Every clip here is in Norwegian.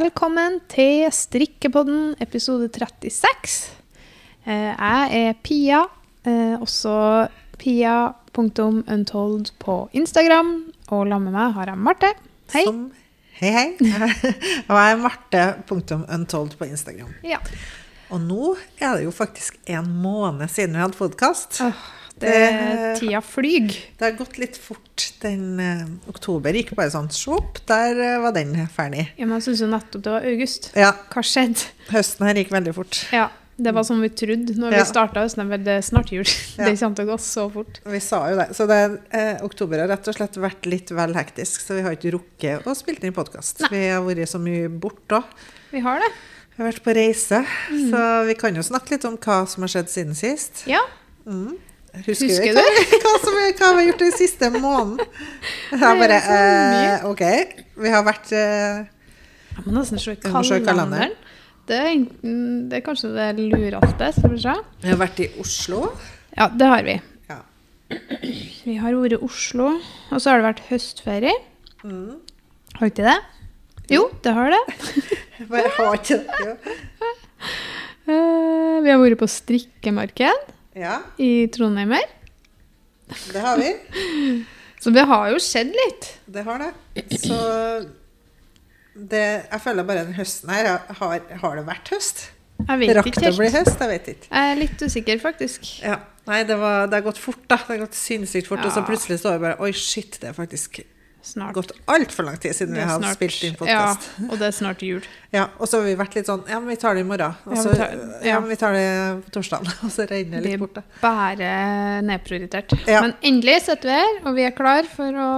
Velkommen til Strikkepodden episode 36. Eh, Jeg er Pia, eh, også pia.untold på Instagram. Og sammen med meg har jeg Marte. Hei. Som, hei, hei. Og jeg er Marte.untold på Instagram. Ja. Og nå er det jo faktisk en måned siden vi hadde podkast. Åh, det, Det- tida flyg. Det har gått litt fort. Den eh, oktober gikk bare sånn svopp, der eh, var den ferdig. Ja, men jeg syns jo nettopp det var august. Ja, Hva skjedde? høsten her gikk veldig fort. Ja, det var som vi trodde når Ja. vi starta høsten. men Det er snart jul. Ja. Det kommer til å gå så fort. Vi sa jo det. Så det, eh, oktober har rett og slett vært litt vel hektisk, så vi har ikke rukket å spille inn podkast. Vi har vært så mye borte òg. Vi har det. Vi har vært på reise, Mm. så vi kan jo snakke litt om hva som har skjedd siden sist. Ja. Mm. Husker, Husker du hva, hva, som, hva vi har gjort den siste måneden? Jeg bare, eh, OK. Vi har vært eh, Jeg må nesten se kalenderen. Det er, enten- det er kanskje det lureste. Skal vi se. Vi har vært i Oslo. Ja, det har vi. Ja. Vi har vært i Oslo, og så har det vært høstferie. Mm. Har ikke det? Jo, det har det. Bare har ikke det. Ja. Uh, vi har vært på strikkemarked ja, i Trondheim her. det har vi. Så det har jo skjedd litt. Det har det. Så det, jeg føler bare den høsten her har, har det vært høst? Jeg vet Rakk ikke det å bli høst? Jeg vet ikke. Jeg er litt usikker, faktisk. Ja. Nei, det, var, det har gått fort, da. Det har gått sinnssykt fort. Og så Ja. plutselig står vi bare Oi, shit, det er faktisk Snart. gått altfor lang tid siden vi har snart- spilt inn podkast. Ja, og det er snart jul. Ja, og så har vi vært litt sånn Ja, men vi tar det i morgen. Og Ja, så, vi tar- ja. ja. men vi tar det på torsdag. Og så regner det Det- litt bort, er Bare nedprioritert. Ja. Men endelig sitter vi her, og vi er klar for å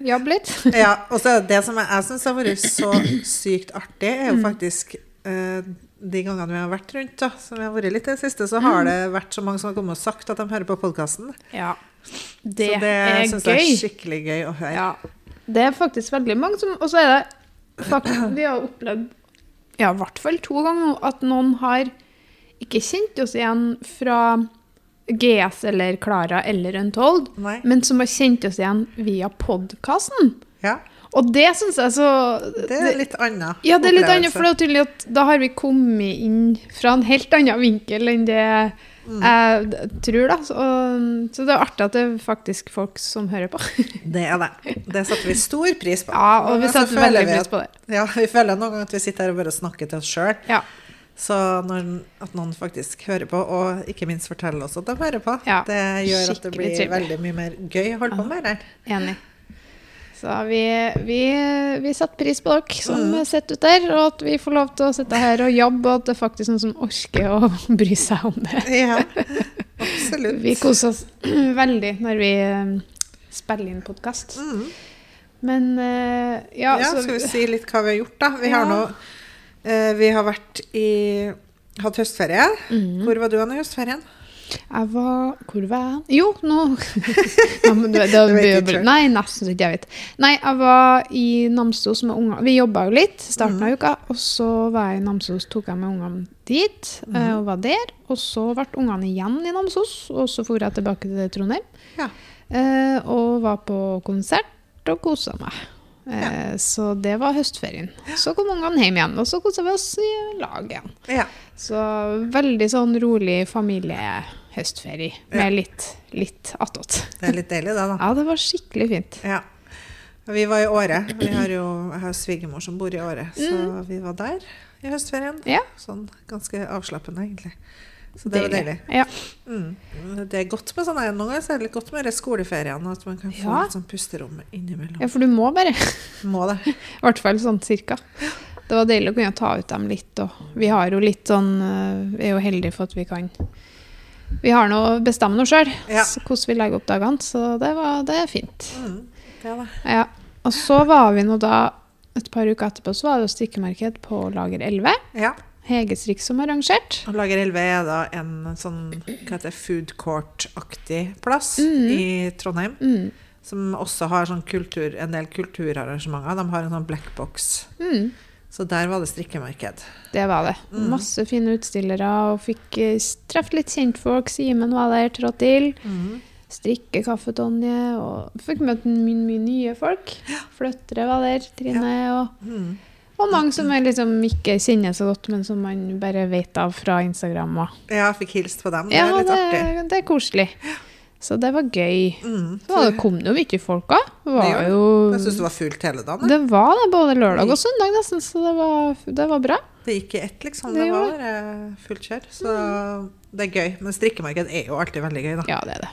jobbe litt. Ja, og så det det som jeg, jeg syns har vært så sykt artig, er Mm. jo faktisk eh, de gangene vi har vært rundt, da, som vi har vært litt i det siste, så har Mm. det vært så mange som har kommet og sagt at de hører på podkasten. Ja. Det, Så det syns jeg er skikkelig gøy å høre. Ja. Det er faktisk veldig mange som Og så er det faktisk Vi har opplevd ja, i hvert fall to ganger nå at noen har ikke kjent oss igjen fra GS eller Klara eller Untold, Nei? men som har kjent oss igjen via podkasten. Ja, Og det syns jeg så det er litt annet. Ja, det er litt annet, for det er tydelig at da har vi kommet inn fra en helt annen vinkel enn det. Jeg tror, da. Så, så det er artig at det er faktisk folk som hører på. Det er det. Det setter vi stor pris på. Ja, og vi setter veldig vi pris på det. Ja, vi føler noen ganger at vi sitter her og bare snakker til oss sjøl. Ja. Så når, at noen faktisk hører på, og ikke minst forteller oss at de hører på, Ja, det gjør at det blir trivlig. veldig mye mer gøy å holde på med det. Enig. Så vi, vi, vi setter pris på dere som Mm. sitter ute der, og at vi får lov til å sitte her og jobbe, og at det er faktisk noen som orker å bry seg om det. Ja, absolutt. Vi koser oss veldig når vi eh, spiller inn podkast. Mm. Men eh, ja, Ja, så skal vi si litt hva vi har gjort, da? Vi har Ja. nå eh, Vi har vært i Hatt høstferie. Mm. Hvor var du i høstferien? Jeg var Hvor var jeg? Jo, nå ja, det, det, det. Nei, nesten ikke jeg vet. Nei, jeg var i Namsos med ungene. Vi jobba jo litt starten Mhm. av uka, og så var jeg i Namsos, tok jeg med ungene dit Mhm. eh, og var der. Og så ble ungene igjen i Namsos, og så dro jeg tilbake til Trondheim. Ja. Eh, og var på konsert og kosa meg. Eh, Så det var høstferien. Så kom ungene hjem igjen, og så kosa vi oss i lag igjen. Ja. Så veldig sånn rolig familiehøstferie med Ja. litt, litt attåt. Det er litt deilig, det, da. Ja, det var skikkelig fint. Ja. Vi var i Åre. Vi har jo, jeg har svigermor som bor i Åre, så Mm. vi var der i høstferien. Ja. Sånn ganske avslappende, egentlig. Så det var deilig. Ja. Mm. Det er godt med sånne Noen ganger så er det litt godt med skoleferiene, at man kan få Ja. litt sånn pusterom innimellom. ja, for du må bare. Må det. I hvert fall sånn cirka. Det var deilig å kunne ta ut dem litt. Og vi har jo litt sånn eh, Vi er jo heldige for at vi kan Vi har nå bestemt noe sjøl Ja. hvordan vi legger opp dagene, så det, var, det er fint. Mm. Det var. Ja. Og så var vi nå da et par uker etterpå så var det stikkemarked på Lager 11. Ja. Hege som som arrangert. Og Lager 11 er da en sånn hva heter det, food court-aktig plass mm. i Trondheim. Mm. Som også har sånn kultur, en del kulturarrangementer. De har en sånn black box. Mm. Så der var det strikkemarked. Det var det. Mm. Masse fine utstillere, og fikk eh, treffe litt kjentfolk. Simen var der, trådte til. Mm. Strikke kaffe, Tonje, og fikk møte mye, mye nye folk. Fløttere var der, Trine. Og, Mhm. Og mange som jeg liksom ikke kjenner så godt, men som man bare vet av fra Instagram. Og. Ja, fikk hilst på dem. Det Ja, er litt det, artig. det er koselig. Så det var gøy. Mm. Så det kom det jo mye folk òg. Jeg syns det var fullt hele dagen. Det var det, både lørdag og søndag nesten, så det var, det var bra. Det gikk i ett, liksom. Det Det var eh, fullt kjør. Så det er gøy. Men strikkemarked er jo alltid veldig gøy, da. Ja, det er det.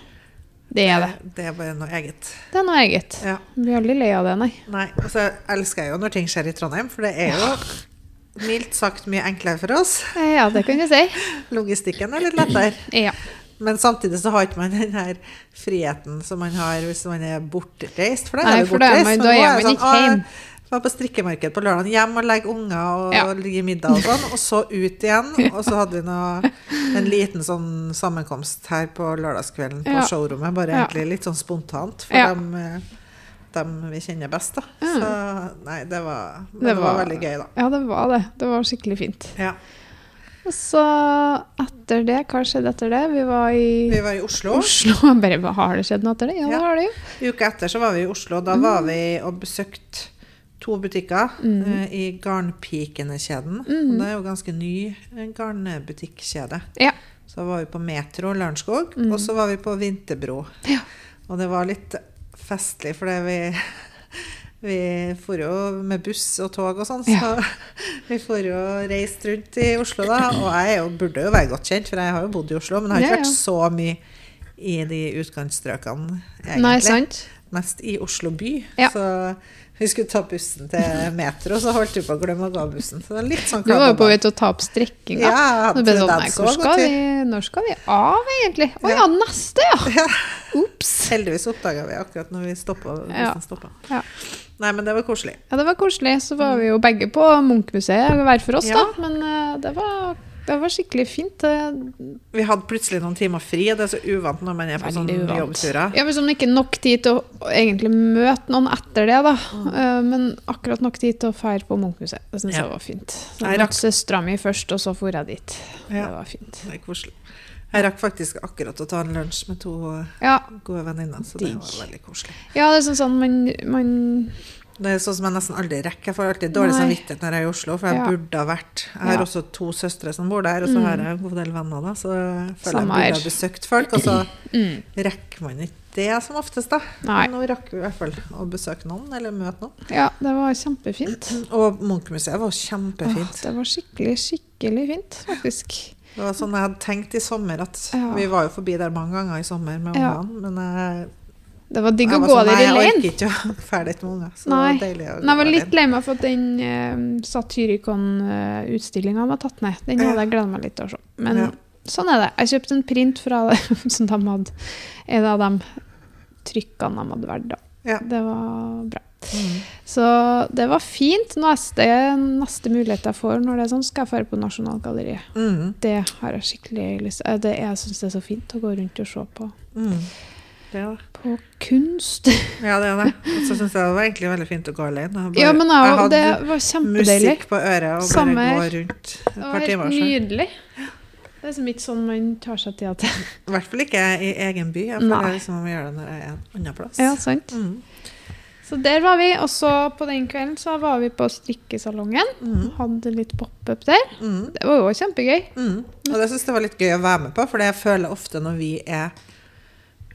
Det er det. Det er bare noe eget. Det er noe eget. Ja. Blir aldri lei av det, nei. Nei, og så elsker jeg jo når ting skjer i Trondheim, for det er jo mildt sagt mye enklere for oss. Eh, Ja, det kan du si. Logistikken er litt lettere. Ja. Men samtidig så har ikke man den her friheten som man har hvis man er bortreist. For da er du bortreist. da er man ikke sånn, hjemme». Var på strikkemarked på lørdag, hjem og legge unger og Ja. gi middag og sånn, og så ut igjen. Og så hadde vi noe, en liten sånn sammenkomst her på lørdagskvelden på Ja. showrommet. Bare egentlig litt sånn spontant for Ja. dem, eh, dem vi kjenner best, da. Mm. Så nei, det var, Det det var var- veldig gøy, da. ja, det var det. Det var skikkelig fint. Ja. Og så etter det, hva skjedde etter det? Vi var i Vi var i Oslo. Oslo. Bare, har det skjedd noe etter det? Ja, Ja. det har det jo. Uka etter så var vi i Oslo. Da var vi og besøkte to butikker Mm. eh, i Garnpikene-kjeden. Og Det er jo ganske ny eh, garnbutikkjede. Ja. Så var vi på Metro Lørenskog, Mm. og så var vi på Vinterbro. Ja. Og det var litt festlig, for vi vi for jo med buss og tog og sånn, så Ja. vi for jo reist rundt i Oslo da. Og jeg jo, burde jo være godt kjent, for jeg har jo bodd i Oslo, men jeg har ikke vært så mye i de utkantstrøkene, egentlig Nei, sant? mest i Oslo by. Ja. Så vi skulle ta bussen til Metro, så holdt vi på å glemme å gå av bussen. Så det litt sånn Du var jo på vei til å ta opp strekkinga. Ja, Så sånn, skal vi, når skal vi av, egentlig? Å ja. Ja. neste, ja! Ops. Heldigvis oppdaga vi akkurat når vi stoppa. Ja. Ja. Nei, men det var koselig. Ja, det var koselig. Så var vi jo begge på Munchmuseet hver for oss, da. Men uh, det, var, det var skikkelig fint. eh, Vi hadde plutselig noen timer fri, og det er så uvant når man er på sånne jobbturer. Ja, sånn ikke nok tid til å egentlig møte noen etter det, da. Mm. Eh, Men akkurat nok tid til å feire på Munchmuseet. Det syns Ja. jeg var fint. Så Jeg jeg møtte søstera mi først, og så dro jeg dit. Ja. Det var fint. Det er koselig. Jeg rakk faktisk akkurat å ta en lunsj med to Ja, gode venninner, så det var veldig koselig. ja det er sånn sånn man, man Det er sånn som jeg nesten aldri rekker. Jeg får alltid dårlig Nei. samvittighet når jeg er i Oslo, for jeg Ja. burde ha vært Jeg har Ja. også to søstre som bor der, og så Mm. har jeg en god del venner, da, så jeg føler Samme jeg burde ha besøkt folk. Og så mm, rekker man ikke det som oftest, da. Nei. Nå rakk vi i hvert fall å besøke noen, eller møte noen. Ja, det var kjempefint. Og Munchmuseet var var Åh, kjempefint. det var skikkelig, skikkelig fint, faktisk. Det var sånn jeg hadde tenkt i sommer at Ja. Vi var jo forbi der mange ganger i sommer med ungene, men jeg, Det var digg å var gå sånn, der i jeg orker ikke å unger. Så Nei. det var deilig å Men jeg var litt lei meg for at den uh, Satyricon-utstillinga var tatt ned. Den hadde jeg gleda meg litt til å se. Men Ja. sånn er det. Jeg kjøpte en print fra det som de hadde. En av de trykkene de hadde valgt. da. Ja. Det var bra. Mm. Så det var fint. Neste, neste mulighet jeg får når det er sånn, skal jeg dra på Nasjonalgalleriet. Mm. Det har jeg skikkelig lyst til. Det- Jeg syns det er så fint å gå rundt og se på, Mm. Det er det. på kunst. Ja, det er det. Og så syns jeg det var egentlig veldig fint å gå alene. Bare- Ja, men jeg jeg, hadde det var kjempedeilig. musikk på øret og bare gå rundt et Det var helt nydelig. Det er liksom ikke sånn man tar seg tida til. I hvert fall ikke i egen by. Jeg Nei. som liksom å gjør det når jeg er en annen plass. Ja, sant. Mm. Så der var vi. Og så på den kvelden så var vi på strikkesalongen. Mm. Hadde litt pop-up der. Mm. Det var jo kjempegøy. Mm. Og det syns jeg var litt gøy å være med på, for jeg føler ofte når vi er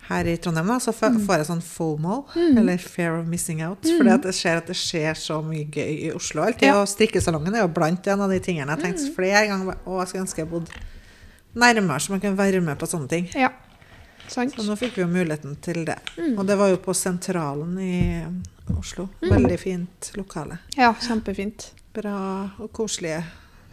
her i Trondheim, da, så Mm. får jeg sånn FOMO, eller fear of missing out. Fordi at jeg ser at det skjer så mye gøy i Oslo alltid. Ja. å Og strikkesalongen er jo blant en av de tingene jeg har tenkt flere ganger Å, jeg skulle ønske jeg bodde nærmere, så man kan være med på sånne ting. Ja. Sant. Så nå fikk vi jo muligheten til det. Mm. Og det var jo på Sentralen i Oslo. Veldig fint lokale. Ja, kjempefint. Bra og koselige,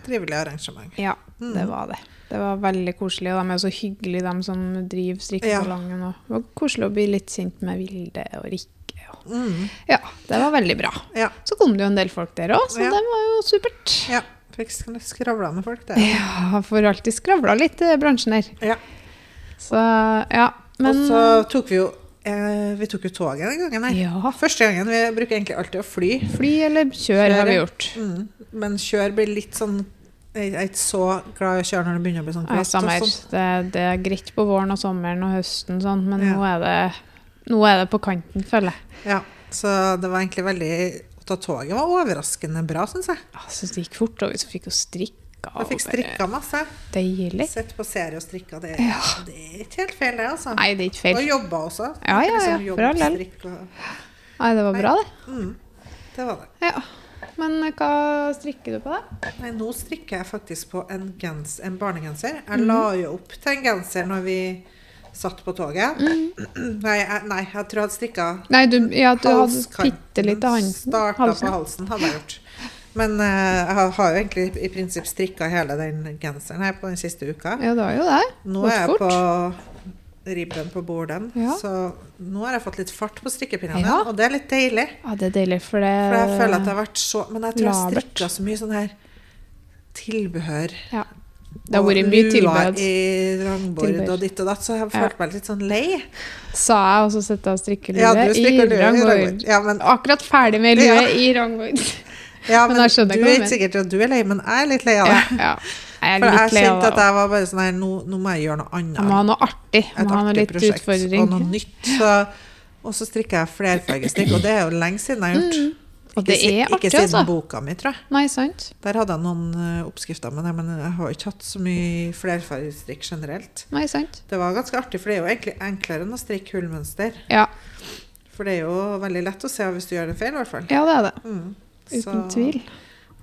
trivelige arrangement. Ja, Mm. det var det. Det var veldig koselig, og de er så hyggelige, de som driver strikkesalongen. Ja. Det var koselig å bli litt kjent med Vilde og Rikke. Og. Mm. Ja, det var veldig bra. Ja. Så kom det jo en del folk der òg, så Ja. det var jo supert. ja. Fikk sk- skravla med folk der. Ja, får alltid skravla litt i bransjen her. Ja. Så ja, men og så tok vi jo eh, Vi tok jo toget den gangen her. Ja. Første gangen. Vi bruker egentlig alltid å fly. Fly eller kjør har vi gjort. Mm. Men kjør blir litt sånn Jeg er ikke så glad i å kjøre når det begynner å bli sånn Nei, glatt. her. sånn. Det, det er greit på våren og sommeren og høsten, sånn, men Ja. nå, er det, nå er det på kanten, føler jeg. Ja, så det var egentlig veldig Da toget var overraskende bra, syns jeg. Jeg syns det gikk fort, og vi fikk jo strikka. Jeg fikk strikka masse. Deilig. Sett på serie og strikka. Det, Ja. det er ikke helt feil, det, altså. Nei, det er ikke Og jobba også. Ja, ja, ja, Liksom for all del. Nei, det var bra, det. mm, Det var det. Ja. Men hva strikker du på, da? Nei, nå strikker jeg faktisk på en, gens, en barnegenser. Jeg Mhm. la jo opp til en genser når vi satt på toget. Mm. Nei, jeg, nei, jeg tror jeg hadde strikka Nei, du, ja, du hadde bitte litt av. Starta halsen. på halsen, hadde jeg gjort. Men uh, jeg har- har jo egentlig i prinsipp strikka hele den genseren her på den siste uka. Ja, det var jo det. Nå er jeg på ribben på bordet Ja. så nå har jeg fått litt fart på strikkepinnene, Ja. og det er litt deilig. Ja, det er deilig, for det For jeg føler at det har vært så Men jeg tror jeg strikka så mye sånn her tilbehør. Ja. Det har og vært mye tilbud. i rangbord og ditt og datt, så jeg har Ja. meg litt sånn lei. Sa jeg også sette av strikkelue Ja, i lue rangbord. Ja, men, Akkurat ferdig med lue Ja. i rangbord. ja, Men men du er ikke sikkert at du er lei, men jeg er litt lei av Ja, det. ja. Jeg For jeg kjente at jeg var bare sånn her, nå, nå må jeg gjøre noe annet. Må ha noe artig. Et må ha noe litt prosjekt utfordring. og noe nytt. Så, og så strikker jeg flerfargestrikk, og det er jo lenge siden jeg har gjort. Mm. Ikke Ikke artig, siden altså. boka mi, tror jeg. Nei, sant? Der hadde jeg noen eh, oppskrifter med det, men jeg har ikke hatt så mye flerfargestrikk generelt. Nei, sant? Det var ganske artig, for det er jo egentlig enklere enn å strikke hullmønster. Ja, For det er jo veldig lett å se hvis du gjør det feil, i hvert fall. ja det er det. Mm. Uten tvil.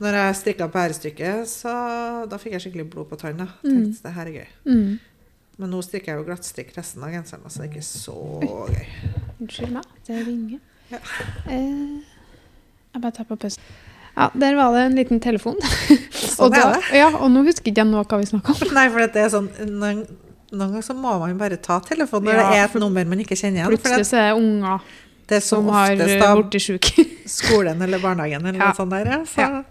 Når jeg strikka pærestykket, så da fikk jeg skikkelig blod på tanna. Mm. Det her er gøy. Mm. Men nå strikker jeg jo glattstrikk resten av genseren, så det er ikke så gøy. Unnskyld meg, det ringer. Ja. Eh, jeg bare tar på pusten. Ja, der var det en liten telefon. Sånn og, da, ja, og nå husker ikke jeg noe hva vi snakka om. Nei, for det er sånn noen, noen ganger så må man bare ta telefonen når Ja, det er et nummer man ikke kjenner igjen. Plutselig så er det unger det er som som har oftest da blitt sjuke. skolen eller barnehagen eller Ja. noe sånt der. Så. Ja.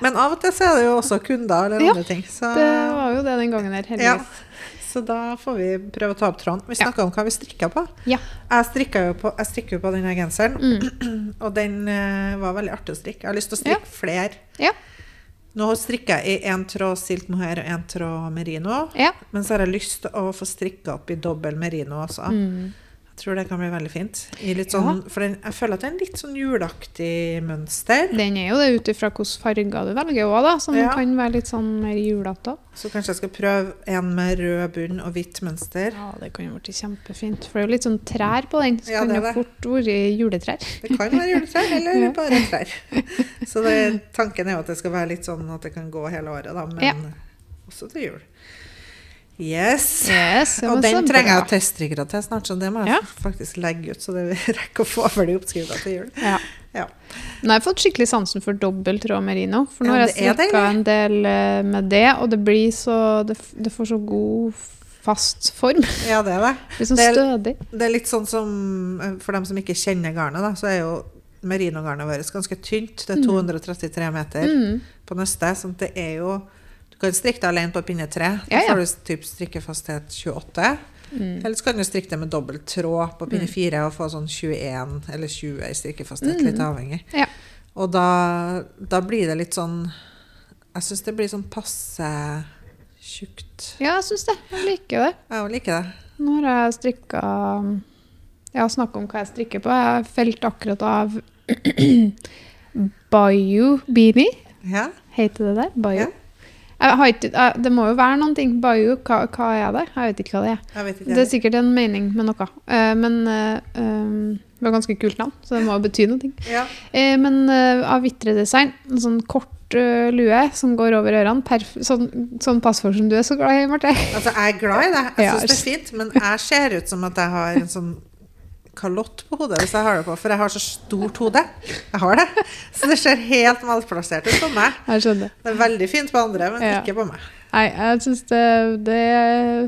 Men av og til så er det jo også kunder eller Ja, andre ting. Så, Det var jo det den gangen her, ja. så da får vi prøve å ta opp tråden. Vi Ja. om hva vi strikka på. Ja. Jeg, strikka jo på, strikker på denne genseren, Mm. og den uh, var veldig artig å strikke. Jeg har lyst til å strikke flere. Ja. Nå strikker jeg i én tråd silt mohair og én tråd merino. Ja. Men så har jeg lyst til å få strikka opp i dobbel merino også. Mm. Tror det kan bli veldig fint. Sånn, For den, jeg føler at det er en litt sånn juleaktig mønster. Den er jo det ut ifra hvilke farger du velger òg, da. Som Ja. kan være litt sånn mer julete. Så kanskje jeg skal prøve en med rød bunn og hvitt mønster. Ja, det kan jo bli kjempefint. For det er jo litt sånn trær på den. Så Ja, kan det det er fort være juletrær. Det kan være juletrær eller Ja. bare trær. Så det, tanken er jo at det skal være litt sånn at det kan gå hele året, da, men Ja. også til jul. Yes. Yes, og den trenger jeg å teststrikke til snart, så det må jeg Ja. faktisk legge ut, så det rekker å få ferdig oppskrifta til jul. Ja. Ja. Men jeg fått skikkelig sansen for dobbel tråd merino. For nå har jeg strikka en del eh, med det, og det blir så Det, det får så god fast form. ja, det er det. Litt sånn Det er- stødig. Det er litt sånn som eh, For dem som ikke kjenner garnet, da, så er jo merinogarnet vårt ganske tynt. Det er 233 meter Mm. på nøstet, så det er jo Du kan strikke det alene på pinne 3. Da får du typ strikkefasthet 28. Mm. Eller så kan du strikke det med dobbelt tråd på pinne Mm. 4 og få sånn 21 eller 20 i strikkefasthet, Mm. litt avhengig. Ja. Og da, da blir det litt sånn Jeg syns det blir sånn passe tjukt. Ja, jeg syns det. Jeg liker det. Jeg liker det. Nå har jeg strikka Jeg har snakka om hva jeg strikker på. Jeg felt akkurat av Bayou Beanie. Ja. Heter det der? Bayou? Ja. Ikke, det må jo være noen ting. Bayou, hva, hva er det? Jeg vet ikke hva det er. Ikke. Det er sikkert en mening med noe. Eh, men eh, um, det var ganske kult navn, så det må jo bety noe. Ja. Eh, men eh, av Vitre Design, en sånn kort eh, lue som går over ørene. Sånn, sånn passform som du er så glad i, Marte. Altså, jeg er glad i det. Jeg syns det er fint, men jeg ser ut som at jeg har en sånn kalott på hodet hvis jeg har det på, for jeg har så stort hode. Jeg har det. Så det ser helt malplassert ut på meg. Jeg skjønner. Det er veldig fint på andre, men Ja. ikke på meg. Nei, jeg syns det, det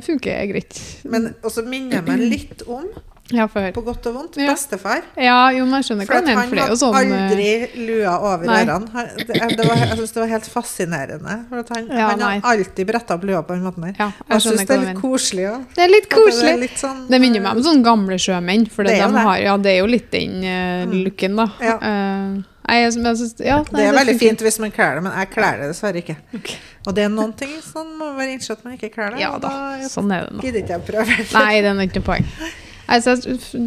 funker greit. Men også minner jeg meg litt om, Ja, på godt og vondt, Ja. bestefar. Ja, jo, men jeg skjønner hva han hadde sånn eh, aldri lua over ørene. Det, det var, jeg syns det var helt fascinerende. Han, Ja, han har alltid bretta opp lua på den måten der. Ja, Jeg jeg syns det er litt koselig òg. Det er litt koselig. Det, litt sånn, Det minner meg om sånne gamle sjømenn, for Det det, de har, ja, det er jo litt den eh, Mm. looken, da. Ja. Eh, nei, jeg, jeg synes, ja, nei, Det er veldig det fint hvis man kler det, men jeg kler det dessverre ikke. Okay. Og det er noen ting som må være innsett at man ikke kler det. Ja da, da sånn er det nå. gidder ikke jeg prøve. Nei, det er ikke noe poeng. Altså,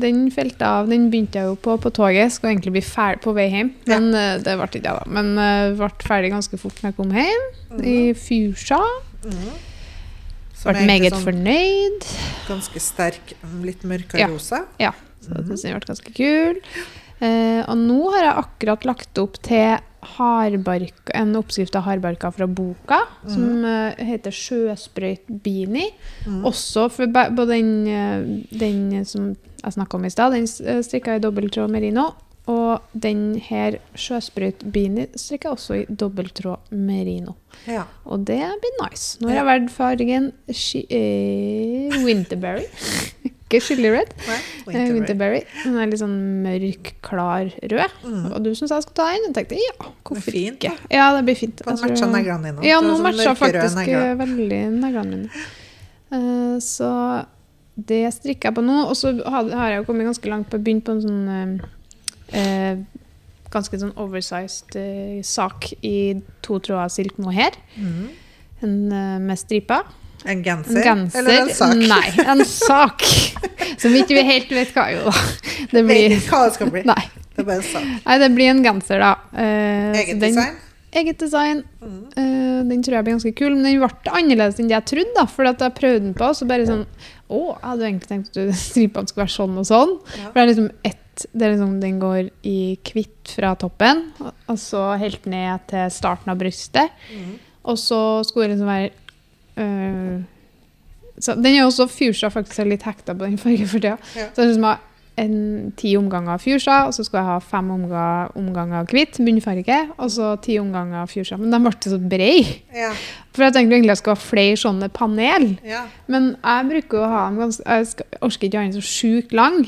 den felte av, den begynte jeg jo på på toget. Skulle egentlig bli ferdig på vei hjem, men eh, det ble ikke jeg, da. Men uh, ble ferdig ganske fort når jeg kom hjem, i Fusha. Mm. Ble meget sånn fornøyd. ganske sterk, litt mørkere Ja. rosa. Ja, så mm. den ble ganske kul. Uh, og nå har jeg akkurat lagt opp til hardbarka, en oppskrift av hardbarka fra boka, som uh, heter sjøsprøyt beanie. Også for på den, eh, den som jeg snakka om i stad, den eh, strikka i dobbelttråd merino. Og den her sjøsprøyt beanie strikka jeg også i dobbelttråd merino. Ja. Og det blir nice. Nå har jeg valgt fargen chi- eh, Winterberry. Ikke chili red. Eh, Winterberry. Winterberry. Den er litt sånn mørk, klar rød. Mm. Og du syns jeg skal ta den? Jeg tenkte ja, hvorfor fint, ikke? da. Ja, det blir fint. Kan Jeg tror- neglene dine. Ja, nå matcha faktisk negler. eh, veldig neglene mine. Uh, så det strikker jeg på nå. Og så har jeg jo kommet ganske langt på å begynne på en sånn uh, ganske sånn oversized uh, sak i to tråder silk mohair. Mm. En med striper. En genser, En genser. eller en sak? Nei, en sak. Som ikke vi helt vet hva er, jo. Det Vet blir ikke hva det skal bli. Nei. Det bare en sak. Nei, det blir en genser, da. Uh, Eget den- design. Eget design. Mm. Uh, den tror jeg blir ganske kul, men den ble annerledes enn det jeg trodde. da, For jeg prøvde den på, så bare sånn Å, jeg hadde egentlig tenkt at stripene skulle være sånn og sånn. Ja. For det er liksom ett det er liksom, Den går i hvitt fra toppen, og- og så helt ned til starten av brystet. Mm. Og så skulle det liksom være øh, så Den er også fuchsia, faktisk. Er litt hekta på den fargen for tida. Ja. Så jeg liksom ha en, ti omganger fuchsia, og så skulle jeg ha fem omganger, omganger hvitt, bunnfarge, og så ti omganger fuchsia. Men de ble så brede. Ja. For jeg tenkte egentlig jeg skulle ha flere sånne panel. ja. Men jeg bruker å ha dem ganske Jeg skal, orker ikke ha den så sjukt lang.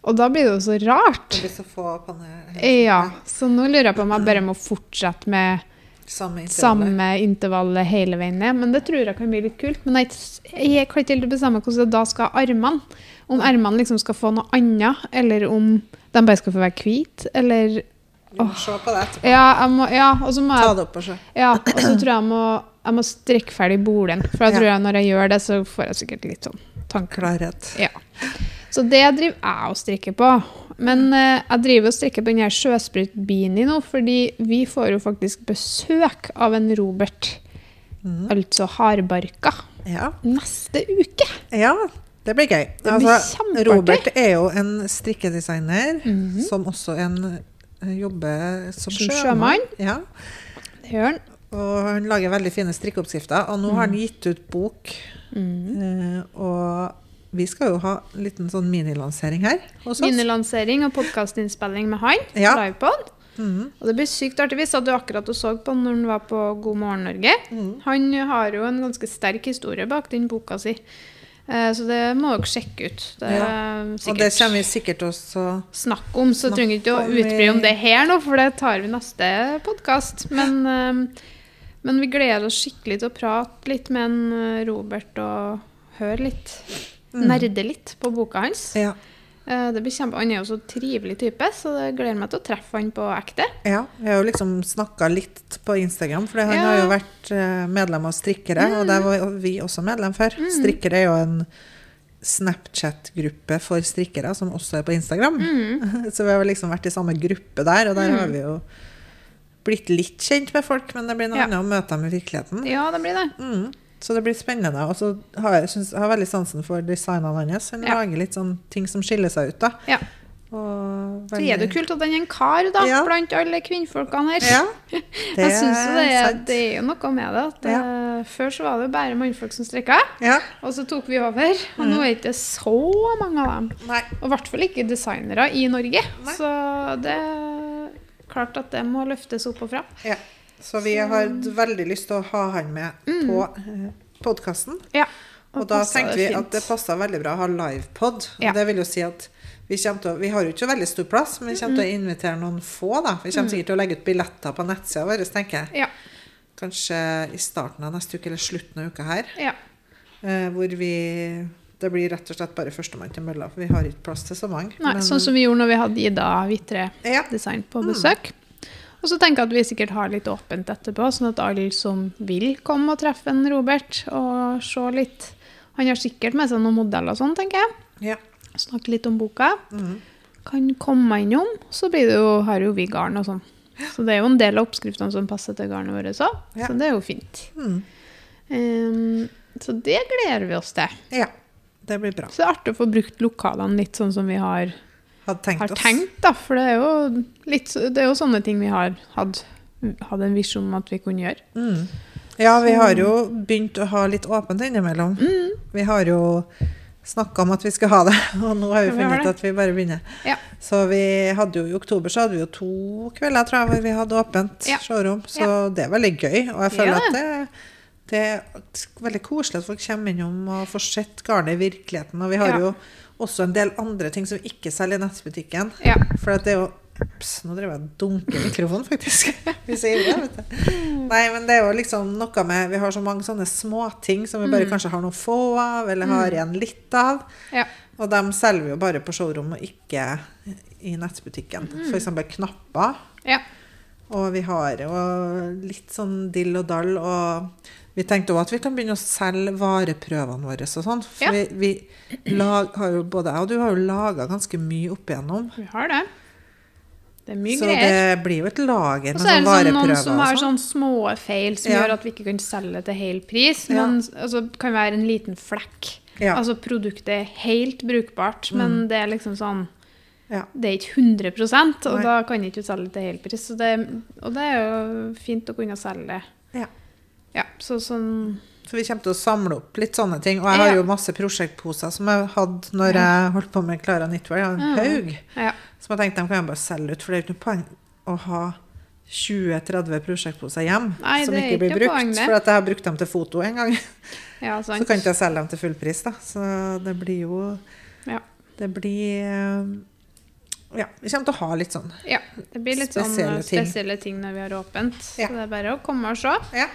Og da blir det jo så rart. Det blir så få panel. Ja, så nå lurer jeg på om jeg bare må fortsette med Samme intervallet. samme intervallet hele veien ned. Men det tror jeg kan bli litt kult. Men jeg, jeg kan ikke helt bestemme hvordan jeg da skal armene. Om ermene liksom skal få noe annet, eller om de bare skal få være hvite, eller Vi må se på det etterpå. Ja, jeg må, ja og så må Ta det opp og se. ja, og så tror jeg jeg må, jeg må strekke ferdig boligen. For jeg Ja. tror jeg når jeg gjør det, så får jeg sikkert litt sånn tankeklarhet. Ja. Så det driver jeg og strikker på. Men eh, jeg driver og strikker på den her sjøsprut-beanie nå, fordi vi får jo faktisk besøk av en Robert, Mm. altså hardbarka, Ja. neste uke. ja, det blir gøy. Det blir Altså. Robert er jo en strikkedesigner Mhm. som også en, eh, jobber som, Som sjømann. Ja. Det gjør han. Og han lager veldig fine strikkeoppskrifter. Og nå har han gitt ut bok. Mm. Og vi skal jo ha en liten sånn minilansering her hos oss. Minilansering og podkastinnspilling med han. Ja. Livepod. Mhm. Og det blir sykt artig. Vi satt jo akkurat og så på når han var på God morgen Norge. Mm. Han har jo en ganske sterk historie bak den boka si. Eh, Så det må dere sjekke ut. Det Ja. Og det kommer vi sikkert også snakke om, så trenger vi ikke å om om det her nå, for det tar vi neste podkast. Men, eh, men vi gleder oss skikkelig til å prate litt med en eh, Robert og høre litt. Mm. Nerde litt på boka hans. Ja. Eh, Det blir kjempe, Han er jo så trivelig type, så det gleder meg til å treffe han på ekte. ja. Vi har jo liksom snakka litt på Instagram, for han Ja. har jo vært eh, medlem av Strikkere, og der var vi også medlem før. Mm. Strikkere er jo en Snapchat-gruppe for strikkere som også er på Instagram. Mm. Så vi har liksom vært i samme gruppe der, og der har vi jo blitt litt kjent med folk, men det blir noe Ja. annet å møte dem i virkeligheten. Ja, det blir det. Mm. Så det blir spennende. Og så har jeg, synes, jeg har veldig sansen for designene hans. Han Ja. lager litt sånn ting som skiller seg ut, da. Ja. Og Så er det jo kult at han er en kar, da, Ja. blant alle kvinnfolkene her. Ja, det jeg syns jo det, er- det er jo noe med det. At ja. Før så var det jo bare mannfolk som strikka, Ja. og så tok vi over. Og nå er det ikke så mange av dem. Nei. Og i hvert fall ikke designere i Norge. Nei. Så det er klart at det må løftes opp og fram. Ja. Så vi har veldig lyst til å ha han med på eh, podkasten. Ja. Og da tenkte vi at det passa veldig bra å ha livepod. Ja. Det vil jo si at vi, å, vi har jo ikke veldig stor plass, men vi kommer til å invitere noen få. da. Vi kommer sikkert til å legge ut billetter på nettsida vår, tenker jeg. Ja. Kanskje i starten av neste uke eller slutten av uka her. ja. Eh, hvor vi Det blir rett og slett bare førstemann til mølla, for vi har ikke plass til så mange. Nei, Men- sånn som vi gjorde når vi hadde Ida Vitre. Design på besøk. Og så tenker jeg at vi sikkert har litt åpent etterpå, sånn at alle som vil komme og treffe en Robert og se litt Han har sikkert med seg noen modeller og sånn, tenker jeg. ja. snakke litt om boka. Mm. Kan komme innom. Så blir det jo, har jo vi garn og sånn. Så det er jo en del av oppskriftene som passer til garnet vårt òg. Ja. Så det er jo fint. Mm. Um, så det gleder vi oss til. Ja, det blir bra. Så det er artig å få brukt lokalene litt sånn som vi har, Hadde tenkt har oss. tenkt, da. For det er, jo litt, det er jo sånne ting vi har hatt, en visjon om at vi kunne gjøre. Mm. Ja, vi har jo begynt å ha litt åpent innimellom. Mm. Vi har jo snakka om at vi skal ha det, og nå har vi Ja, funnet ut at vi bare begynner. Ja. Så vi hadde jo i oktober så hadde vi jo to kvelder tror jeg, hvor vi hadde åpent Ja. showroom, så det er veldig gøy. Og jeg føler Ja, at det, det er veldig koselig at folk kommer innom og får sett garnet i virkeligheten. Og vi har Ja. jo også en del andre ting som vi ikke selger i nettbutikken. Ja. For det er jo Ups, nå driver jeg og dunker mikrofonen, faktisk. Hvis jeg gjør det, vet du. Nei, men det er jo liksom noe med Vi har så mange sånne småting som vi bare kanskje har noen få av, eller har igjen litt av. Ja. Og de selger vi jo bare på showroom og ikke i nettbutikken. For eksempel knapper. ja. Og vi har jo litt sånn dill og dall. Og vi tenkte òg at vi kan begynne å selge vareprøvene våre og sånn. For Ja. vi, vi lag, har jo, både jeg og du har jo laga ganske mye opp igjennom. Vi har det. Det er mye Så greier. det blir jo et lager Og så er det sånn, noen som har sånne sånn. sånn små feil som Ja. gjør at vi ikke kan selge til hel pris. Ja. Men altså, det kan være en liten flekk. Ja. Mm. Altså produktet er helt brukbart, men det er liksom sånn Ja. Det er ikke 100 og Nei. da kan ikke selge til hel pris. Så det, og det er jo fint å kunne selge det. Ja. Ja, så sånn Så vi kommer til å samle opp litt sånne ting. Og jeg har Ja. jo masse prosjektposer som jeg hadde når jeg holdt på med Klara Knitwear. Jeg har en Ja. haug Ja. som jeg tenkte de kan jeg bare selge ut. For det er jo ikke noe poeng å ha 20-30 prosjektposer hjem Nei, som ikke blir brukt. poeng. For at jeg har brukt dem til foto en gang. ja, Så kan ikke jeg selge dem til full pris, da. Så det blir jo Ja. Det blir eh, Ja, vi kommer til å ha litt sånn. ja. Det blir litt Spesielle sånn ting. spesielle ting når vi har åpent. Ja. Så det er bare å komme og se. Ja.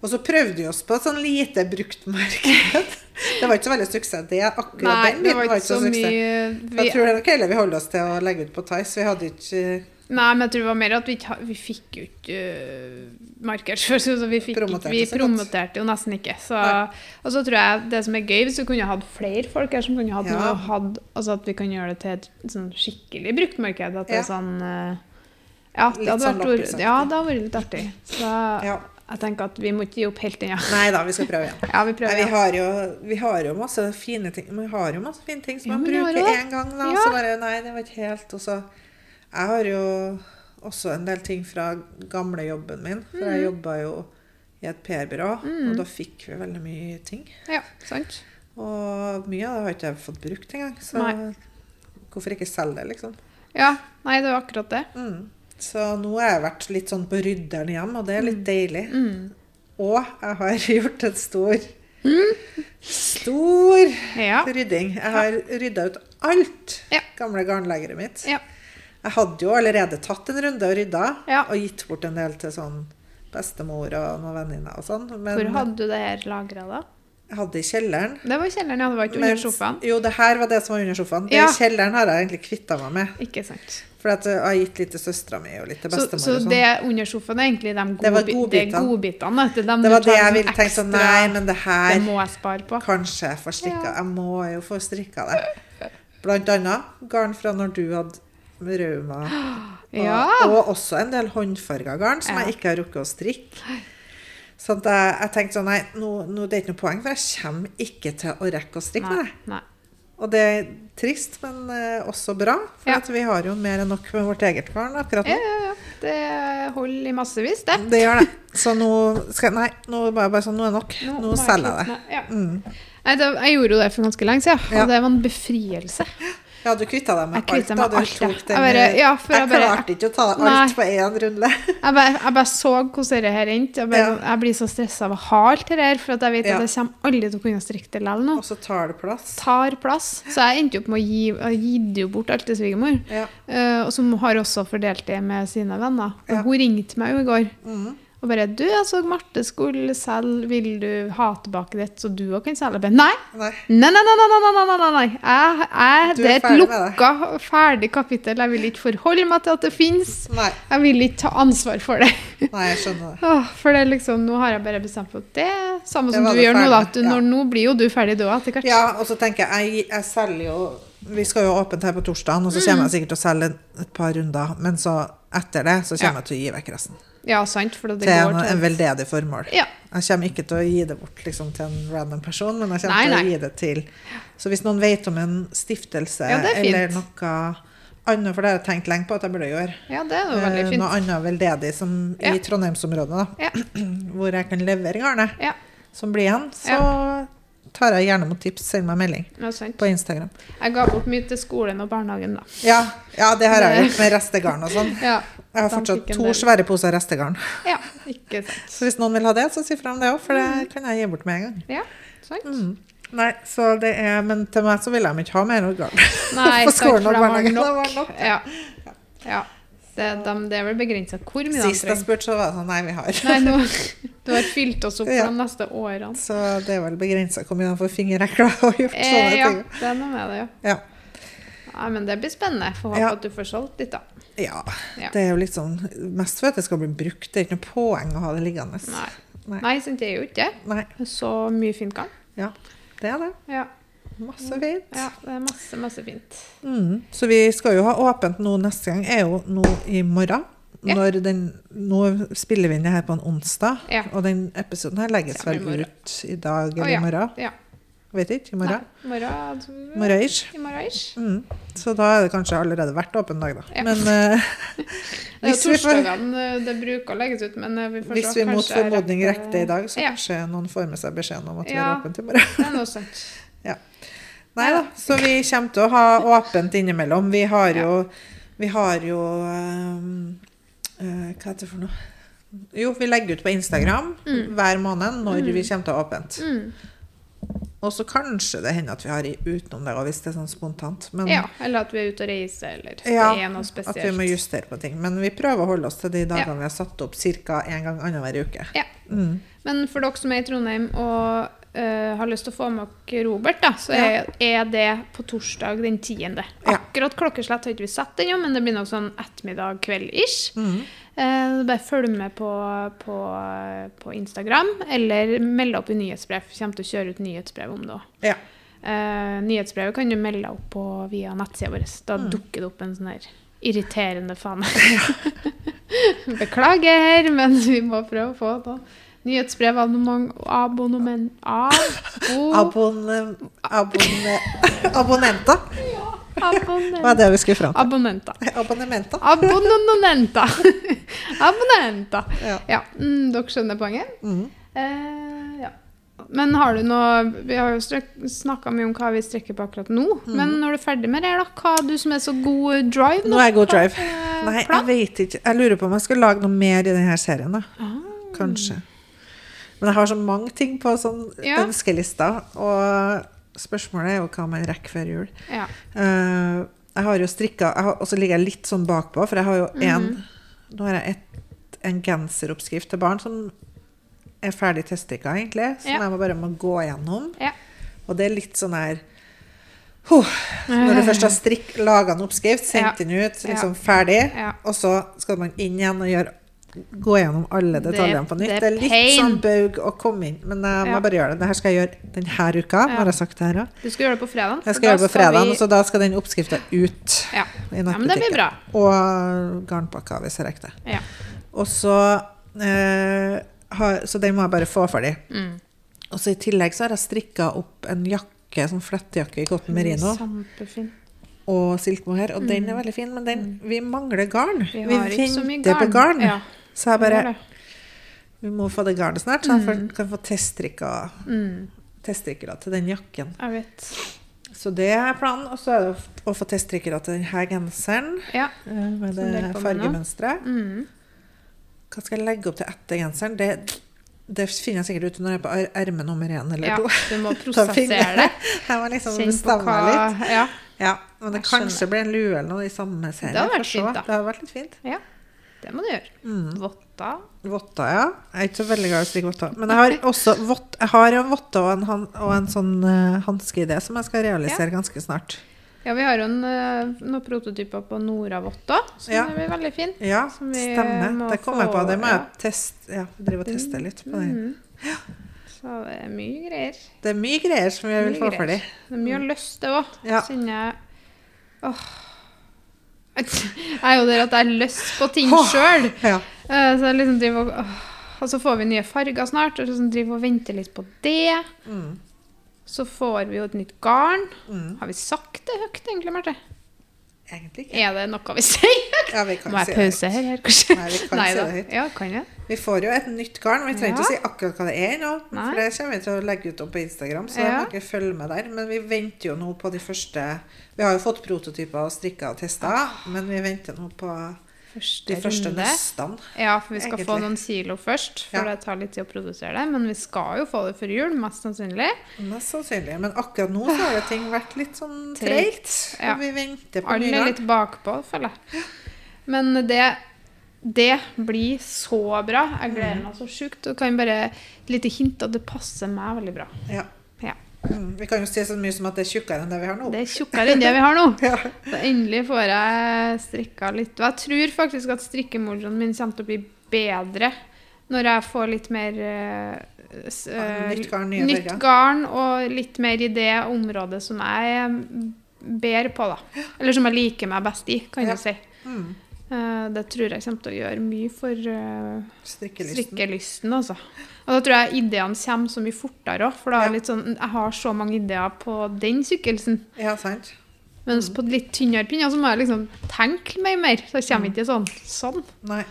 Og så prøvde vi oss på et sånn lite bruktmarked. Det var ikke så veldig suksess, det. Akkurat Nei, den det biten var ikke så så mye vi, Jeg tror det er nok heller vi holder oss til å legge ut på Tice. Vi hadde ikke Nei, men jeg tror det var mer at vi, ikke, vi fikk jo ikke uh, markedsføring. Så vi, Promoterte vi promoterte jo nesten ikke. Så, og så tror jeg det som er gøy, hvis vi kunne hatt flere folk her som kunne hatt Ja. noe hatt, Altså at vi kan gjøre det til et sånn skikkelig bruktmarked. At det er sånn uh, Ja, det hadde, sånn vært, ja, det hadde vært litt artig. Så Ja. jeg tenker at vi må ikke gi opp helt ennå. Nei da, vi skal prøve igjen. Ja, vi Nei, vi, har jo, vi har jo masse fine ting Vi har jo masse fine ting som man bruker én gang, da. Og så bare Nei, det var ikke helt. Og så Jeg har jo også en del ting fra gamle jobben min. For Mm. jeg jobba jo i et PR-byrå, og da fikk vi veldig mye ting. ja, sant. Og mye av det har ikke jeg fått brukt engang. Så Nei. hvorfor ikke selge det, liksom? Ja, nei, det var akkurat det. Mm. Så nå har jeg vært litt sånn på rydderen hjem, og det er litt deilig. Mm. Og jeg har gjort en stor Stor Ja. rydding. Jeg har rydda ut alt Ja. gamle garnlegeret mitt. Ja. Jeg hadde jo allerede tatt en runde og rydda, Ja. og gitt bort en del til sånn bestemor og noen venninner og sånn. Men Hvor hadde du det her lagra, da? jeg hadde det i kjelleren. Det var i kjelleren, ja. Det var ikke under sofaen. Jo, det her var det som var under sofaen. Det i kjelleren har jeg egentlig kvitta meg med. Ikke sant. For at jeg har gitt litt til søstera mi og litt til bestemor. så og sånn. det under sofaen er egentlig de godbitene. det godbitene? Det, de det var det jeg ville tenkt sånn Nei, men det her Det må jeg spare på. Kanskje jeg får strikka. Ja. Jeg må jo få strikka det. Blant annet garn fra når du hadde rauma. Og, Ja. og også en del håndfarga garn som Ja. jeg ikke har rukket å strikke. Så jeg, jeg tenkte sånn Nei, nå, nå det er ikke noe poeng, for jeg kommer ikke til å rekke å strikke med det. Og det er trist, men eh, også bra. For Ja. vi har jo mer enn nok med vårt eget garn akkurat nå. ja, ja. Det holder i massevis, det. Det gjør det. Så nå skal Nei, nå bare, bare sånn, nå er nok. Nå, nå selger jeg det. Mm. Nei, det. Jeg gjorde jo det for ganske lenge siden, Ja. og det var en befrielse. Ja, du kvitta deg med alt. da. Du alt, tok den, Jeg bare- ja, jeg jeg bare- klarte ikke å ta alt Nei. på én runde. Jeg bare, jeg bare så hvordan det her endte. Jeg, Ja. jeg blir så stressa av å ha alt det her, for jeg vet Ja. at jeg kommer aldri til å kunne strikke det likevel nå. Og så tar det plass. Tar plass. Så jeg endte opp med å gi gi jo bort alt til svigermor. Ja. uh, som har også fordelt det med sine venner. Og. Hun ringte meg jo i går. Mhm. Og bare 'Du, jeg så Marte skulle selge. Vil du ha tilbake ditt, så du òg kan selge?' Bare, nei. Nei. nei! nei, nei, nei, nei, nei, nei, nei. Jeg, jeg, det er et lukka, ferdig kapittel. Jeg vil ikke forholde meg til at det fins. Jeg vil ikke ta ansvar for det. Nei, jeg skjønner det. For det liksom, nå har jeg bare bestemt meg for det. Samme det som du gjør ferdig. nå, da. Du, ja. når, nå blir jo du ferdig da etter hvert. Ja, og så tenker jeg, jeg, jeg selger jo vi skal jo åpent her på torsdag, og så kommer mm. jeg sikkert til å selge et par runder. Men så etter det så kommer ja. jeg til å gi vekk resten. Ja, sant, for det Til en, går en til veldedig formål. Ja. Jeg kommer ikke til å gi det bort liksom, til en random person, men jeg kommer Nei, til nei. å gi det til Så hvis noen vet om en stiftelse Ja, er eller noe annet, for det har jeg tenkt lenge på at jeg burde gjøre, Ja, det er jo veldig eh, fint. noe annet veldedig som i Trondheimsområdet, da, Ja. hvor jeg kan levere garnet Ja, som blir igjen, så tar jeg gjerne mot tips. Send meg melding ja, på Instagram. Jeg ga bort mye til skolen og barnehagen, da. Ja, ja det har jeg gjort med restegarn og sånn. Ja, Jeg har fortsatt to svære poser restegarn. ja ikke sant. Så hvis noen vil ha det, så si fra om det òg, for det kan jeg gi bort med en gang. Ja, sant. Mm. Nei, så det er, Men til meg så vil de ikke ha mer organ. Nei, På skolen og barnehagen, det var nok. Ja. ja. Det, de, det er vel begrensa hvor mye Sist jeg spurte, så var det sånn Nei, vi har. Nei, nå, du har fylt oss opp Ja. de neste årene. Så det er vel begrensa hvor mye de får fingerekler og gjort Eh, sånne ja, ting. det er noe med det, ja. Ja. Nei, men det blir spennende. Får håpe Ja. at du får solgt litt, da. ja. Ja. Det er jo litt sånn Mest for at det skal bli brukt. Det er ikke noe poeng å ha det liggende. Nei. Nei. Nei, sant, det er jo ikke det. Så mye fint kan. Ja, det er det. Ja. Masse fint. ja, det er masse, masse fint. Mm. Så vi skal jo ha åpent nå neste gang, er jo nå i morgen. Ja. Når den, nå spiller vi inn det her på en onsdag, Ja. og den episoden her legges vel ut i dag eller i morgen. Ja. Vet ikke. I morgen. Nei, morgen, Morgen-ish. I morgen ish. Mm. Så da er det kanskje allerede vært åpen dag, da. Ja. Men uh, Det er jo torsdagene eh, det bruker å legges ut, men eh, vi får hvis vi mot formodning rekker- det i dag, så Ja. kanskje noen får med seg beskjeden om at vi er åpent i morgen. Det er noe sant. Nei da, så vi kommer til å ha åpent innimellom. Vi har jo, vi har jo um, uh, Hva heter det for noe? Jo, vi legger ut på Instagram Mm. hver måned når vi kommer til å ha åpent. Mm. Og så kanskje det hender at vi har utenom det hvis det er sånn spontant. Men Ja, eller at vi er ute og reiser, eller Ja, det er noe at vi må justere på ting. Men vi prøver å holde oss til de dagene Ja. vi har satt opp ca. én gang annenhver uke. Ja. Mm. Men for dere som er i Trondheim og eh, har lyst til å få med dere Robert, da, så Ja. er, er det på torsdag den 10. Ja. Akkurat klokkeslett har ikke vi satt ennå, men det blir nok sånn ettermiddag-kveld-ish. Mm. Eh, bare følg med på, på, på Instagram, eller meld opp i nyhetsbrev. Vi kommer til å kjøre ut nyhetsbrev om det òg. Ja. Uh, nyhetsbrevet kan du melde deg opp på via nettsida vår. Da Mm. dukker det opp en sånn her irriterende fane. Beklager, men vi må prøve å få det. Nyhetsbrev, abonnement, abonnement abo, Abonne, abonne, abonnenter, abonnent, var det vi skulle fram til. Abonnenta. Abonnementer. Abonnenter. Abonnenta. Ja. Ja, mm, dere skjønner poenget? Mm. Eh, ja. Men har du noe Vi har jo snakka mye om hva vi strekker på akkurat nå. Mm. Men når du er ferdig med det, da? Hva du som er så god drive Nå er jeg god drive. er Nei, jeg vet ikke. Jeg lurer på om jeg skal lage noe mer i denne serien. da. Ah. Kanskje. Men jeg har så mange ting på sånn Ja. ønskelista, og spørsmålet er jo hva man rekker før jul. Ja. Uh, jeg har jo strikka Og så ligger jeg litt sånn bakpå, for jeg har jo en Mhm. Nå har jeg et, en genseroppskrift til barn som er ferdig teststrikka, egentlig. Som Ja. jeg må bare må gå gjennom. Ja. Og det er litt sånn her huh, Når du først har strikk, laga en oppskrift, sendt den ut, liksom ferdig, og så skal man inn igjen og gjøre Gå gjennom alle detaljene på nytt. det er litt sånn baug å komme inn, men jeg må Ja. bare gjøre det. Dette skal jeg gjøre denne uka. Ja. Har jeg sagt det her, også. Du skal gjøre det på fredag? Jeg skal gjøre det på fredag, så da skal den oppskrifta ut ja. i ja. Og garnpakka, hvis jeg rekker det. Ja. Og så eh, har, Så den må jeg bare få ferdig. Mm. Og så i tillegg så har jeg strikka opp en jakke, sånn flettejakke i cotton merino, Kjempefin. og silkemohair, og den er veldig fin, men den, vi mangler garn. Mm. Vi har mye venter på garn. Ja, Så jeg bare. Vi må få det garnet snart, så jeg mm. kan få teststrikka Mm, til den jakken. jeg vet. Så det er planen. Og så er det å få teststrikkere til denne genseren Ja. eh, med det fargemønsteret. Mm. Hva skal jeg legge opp til etter genseren? Det, det finner jeg sikkert ut når jeg er på er- erme nummer én eller ja. Du må prosessere det. Jeg må liksom Kjenn bestemme hva litt. Ja. Ja, men det kanskje blir en lue eller noe i samme serie. Det hadde vært fint, da. Det hadde vært litt fint. Ja. Det må du gjøre. Mm. Votta. Votta, ja. Jeg er ikke så veldig glad i å strikke votta. Men jeg har også vott, jeg har en votte og en, og en sånn uh, hanskeidé som jeg skal realisere ganske snart. Ja, vi har jo en, eh, noen prototyper på Nora Votta, som Ja. er veldig fin. Ja, stemmer. Det kommer jeg på. Det må jeg ja. teste. Ja, drive og teste litt på det. Ja. Så det er mye greier. Det er mye greier som jeg vil få for ferdig. Det er mye å løste til òg. Ja. Kjenner jeg Åh. Er jo det at jeg har lyst på ting sjøl. Ja. Så jeg liksom driver og. Og så får vi nye farger snart, og så liksom driver og venter litt på det. Mm. Så får vi jo et nytt garn. Mm. Har vi sagt det høyt, egentlig, Marte? Egentlig ikke. Er det noe vi sier? Ja, vi kan Må jeg si det. pause her, her kanskje? Nei, vi kan si da. det høyt. Ja, kan jeg? Vi får jo et nytt garn, vi trenger ikke å si akkurat hva det er nå. Nei. For det kommer vi til å legge ut opp på Instagram, så Ja. dere må følge med der. Men vi venter jo nå på de første Vi har jo fått prototyper og strikka og testa, men vi venter nå på Første de første runde. Ja, for vi skal få noen kilo først, for Ja. det tar litt tid å produsere det. Men vi skal jo få det før jul, mest sannsynlig. Mest sannsynlig. Men akkurat nå så har jo ting vært litt sånn treigt. Ja. Vi venter på Alle er litt bakpå, føler jeg. Men det, det blir så bra. Jeg gleder meg så sjukt. Og kan bare et lite hint at det passer meg veldig bra. Ja. Mm. Vi kan jo si så mye som at det er tjukkere enn det vi har nå. Det er tjukkere enn det vi har nå. Ja. Så endelig får jeg strikka litt. Og jeg tror faktisk at strikkemoroen min kommer til å bli bedre når jeg får litt mer eh, nytt garn, nytt garn og litt mer i det området som jeg er bedre på, da. Eller som jeg liker meg best i, kan Ja. du si. Mm. Eh, Det tror jeg kommer til å gjøre mye for eh, Strikkelysten. strikkelysten, altså. Og da tror jeg ideene kommer så mye fortere òg, for da er Ja. litt sånn, jeg har så mange ideer på den sykkelsen. Ja, sant. Mens på litt tynnere pinner så må jeg liksom tenke meg mer. Så jeg kommer ikke sånn. Sånn. Nei.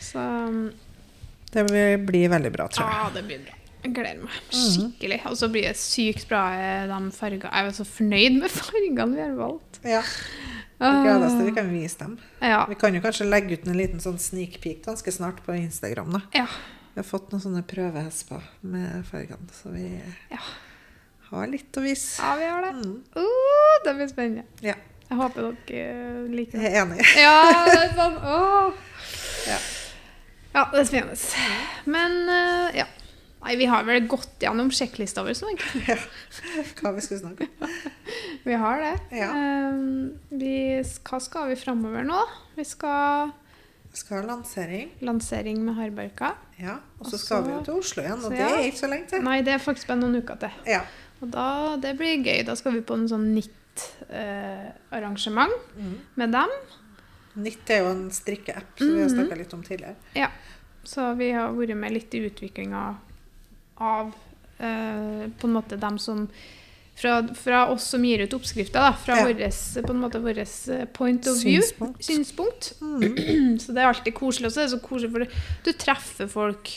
Så Det blir veldig bra, tror jeg. ja, det blir bra. Jeg gleder meg skikkelig. Og så blir det sykt bra eh, de fargene. Jeg er så fornøyd med fargene vi har valgt. Ja. Gleder oss til vi kan vise dem. Ja. Vi kan jo kanskje legge ut en liten sånn sneak peek ganske snart på Instagram. da. ja. Vi har fått noen sånne prøvehesper med fargene, så vi Ja. har litt å vise. ja, vi har det. Mm. Uh, det blir spennende. Ja, Jeg håper dere eh, liker det. jeg er enig. Ja, det er sånn. Oh. Ja. Ja, det er spennende. Men uh, ja. Nei, vi har vel gått gjennom sjekklista vår. Sånn. Ja. Hva vi skulle snakke om. Vi har det. Ja. Eh, vi, hva skal vi framover nå? Vi skal Vi skal ha lansering, lansering med hardbarka. ja. og så skal vi jo til Oslo igjen, så og det er ikke så lenge til. Nei, det er faktisk bare noen uker til. Ja. Og da, det blir gøy. Da skal vi på en sånn NIT-arrangement Mm. med dem. NIT er jo en strikkeapp som vi har Mhm. snakka litt om tidligere. Ja. Så vi har vært med litt i utviklinga av eh, på en måte dem som fra, fra oss som gir ut oppskrifter, da, fra Ja. våres, på en måte vårt point of view, Synspunkt. synspunkt. Mm. Så det er alltid koselig. Og så er det så koselig, for du treffer folk.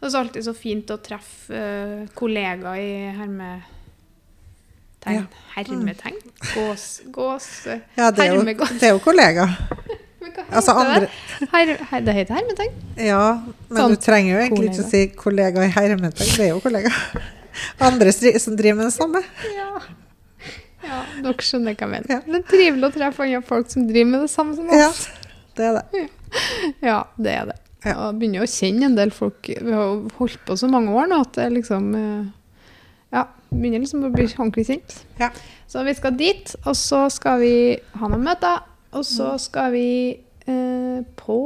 Og så er det alltid så fint å treffe uh, kollegaer i hermetegn. Ja. Hermetegn? Gås... gås eh, Ja, det er, jo, hermegås. det er jo kollegaer. Men hva Altså andre? Her, her, det heter hermetegn? Ja, men Sånn du trenger jo egentlig ikke å si kollega i hermetegn. Det er jo kollega. Andre som driver med det samme. Ja. ja, dere skjønner hva jeg mener. Ja. Det er trivelig å treffe andre folk som driver med det samme som oss. Ja, det er det. Ja, det er det. Ja. Jeg begynner å kjenne en del folk Vi har jo holdt på så mange år nå at det liksom eh, Ja, begynner liksom å bli ordentlig kjent. Ja. Så vi skal dit, og så skal vi ha noen møter. Og så skal vi eh, på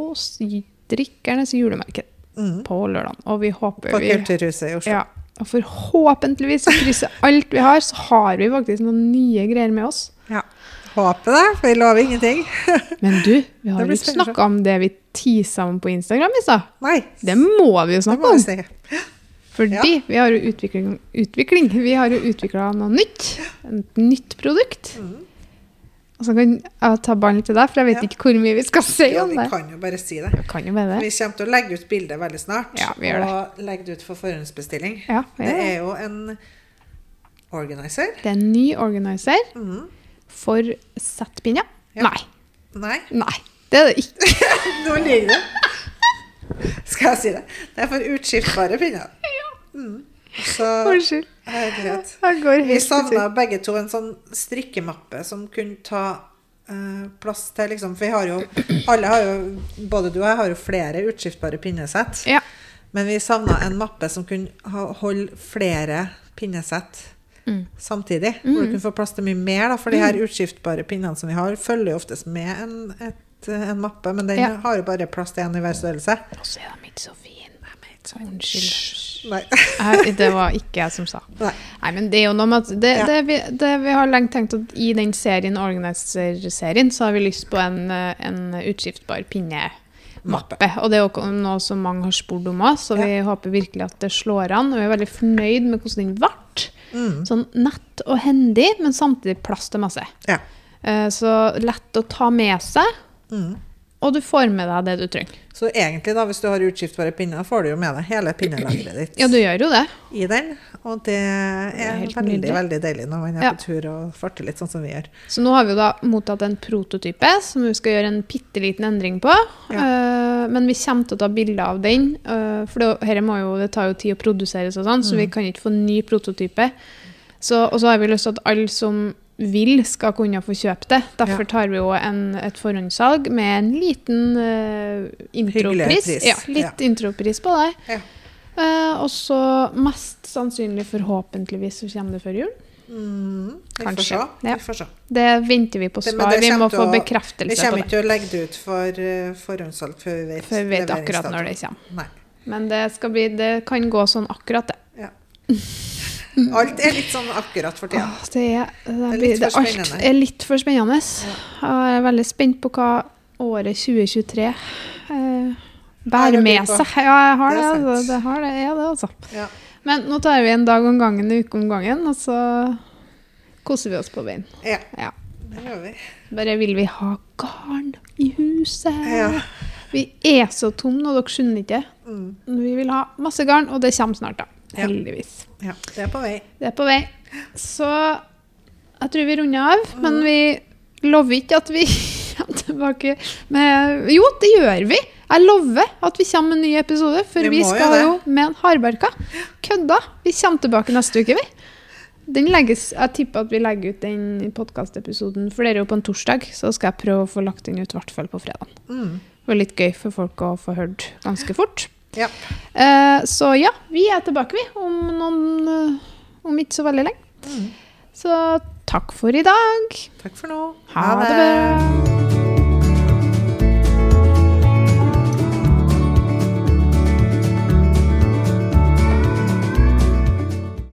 Drikkernes julemarked Mm. på lørdag. Og vi håper På Kulturhuset i Oslo. Ja, og forhåpentligvis å krysser alt vi har, så har vi faktisk noen nye greier med oss. Ja. Håper det, for vi lover ingenting. Men du, vi har jo ikke snakka om det vi tisa om på Instagram i stad. Det må vi jo snakke om. si. Fordi Ja. vi har jo utvikling, utvikling. Vi har jo utvikla noe nytt. Et nytt produkt. Mm. Og så kan jeg ta ballen til deg, for jeg vet Ja. ikke hvor mye vi skal si Ja, om vi kan jo bare si det. Vi kan jo med det. Vi kommer til å legge ut bildet veldig snart. Ja, vi gjør det. Og legge det ut for forhåndsbestilling. Ja, vi Det gjør det. er jo en organizer. Det er en ny organizer Mm. for settpinner. Ja. Nei. Nei, Nei, det er det ikke. nå ligger det. Skal jeg si det? Det er for utskiftbare pinner. Mm. Så Unnskyld. herlighet. Vi savna begge to en sånn strikkemappe som kunne ta uh, plass til liksom For vi har jo Alle har jo Både du og jeg har jo flere utskiftbare pinnesett. Ja. Men vi savna en mappe som kunne ha, holde flere pinnesett Mm. samtidig. Hvor du kunne få plass til mye mer. Da, for de her utskiftbare pinnene som vi har, følger jo oftest med en, et, en mappe. Men den Ja. har jo bare plass til én i hver størrelse. Og så er de ikke så fine. Unnskyld. Nei. Det var ikke jeg som sa. Nei. Nei, men det er jo noe med at det, Ja. det, vi, det vi har lenge tenkt at i den serien, Organizer-serien, så har vi lyst på en, en utskiftbar pinnemappe. Og det er jo noe som mange har spurt om oss, så vi håper virkelig at det slår an. Og vi er veldig fornøyd med hvordan den ble. Mm. Sånn nett og hendig, men samtidig plass til masse. Ja. Eh, Så lett å ta med seg, Mm. Og du får med deg det du trenger. Så egentlig, da, hvis du har utskiftbare pinner, får du jo med deg hele pinnelageret ditt Ja, du gjør jo det. i den. Og det er, helt veldig, nydelig. veldig deilig når man er Ja. på tur og farter litt sånn som vi gjør. Så nå har vi jo da mottatt en prototype som vi skal gjøre en bitte liten endring på. Eh, men vi kommer til å ta bilder av den, uh, for det, her må jo, det tar jo tid å produsere, sånn, mm. så vi kan ikke få ny prototype. Så, og så har vi lyst til at alle som vil, skal kunne få kjøpe det. Derfor tar vi jo en, et forhåndssalg med en liten uh, intropris. Ja, litt intropris på det. Ja. Eh, og så mest sannsynlig, forhåpentligvis, så kommer det før jul. Mm, vi får Kanskje. se. Ja. Vi får se. Det venter vi på svar. det Vi må få bekreftelse få å- bekreftelse Vi kommer ikke til å legge det ut for uh, forhåndssalg før vi vet Før vi vet akkurat når det kommer. Nei. Men det, bli, det kan gå sånn akkurat, det. Ja. Alt er litt sånn akkurat for tida. Åh, det, er, det, er det alt er litt for spennende. Jeg er veldig spent på hva året 2023 eh, bærer med seg. Ja, jeg har Det det. altså. det, har det, ja, det altså. Ja. Men nå tar vi en dag om gangen, en uke om gangen, og så koser vi oss på veien. ja, Ja. det gjør vi. Bare vil vi ha garn i huset. Ja. Vi er så tomme nå, dere skjønner ikke. Mm. Vi vil ha masse garn, og det kommer snart, da. Heldigvis. Ja. Det er på vei. Det er på vei. Så jeg tror vi runder av, men vi lover ikke at vi kommer tilbake med Jo, det gjør vi! Jeg lover at vi kommer med en ny episode, for Vi vi, skal jo med en hardbarka. Kødda! Vi kommer tilbake neste uke, vi. Den legges, jeg tipper at vi legger ut den podkastepisoden, for det er jo på en torsdag, så skal jeg prøve å få lagt den ut i hvert fall på fredag. Mm. Det var litt gøy for folk å få hørt ganske fort. Ja. Eh, så ja, vi er tilbake, vi, om noen eh, Om ikke så veldig lenge. Mm. Så takk for i dag. Takk for nå. Ha det bra.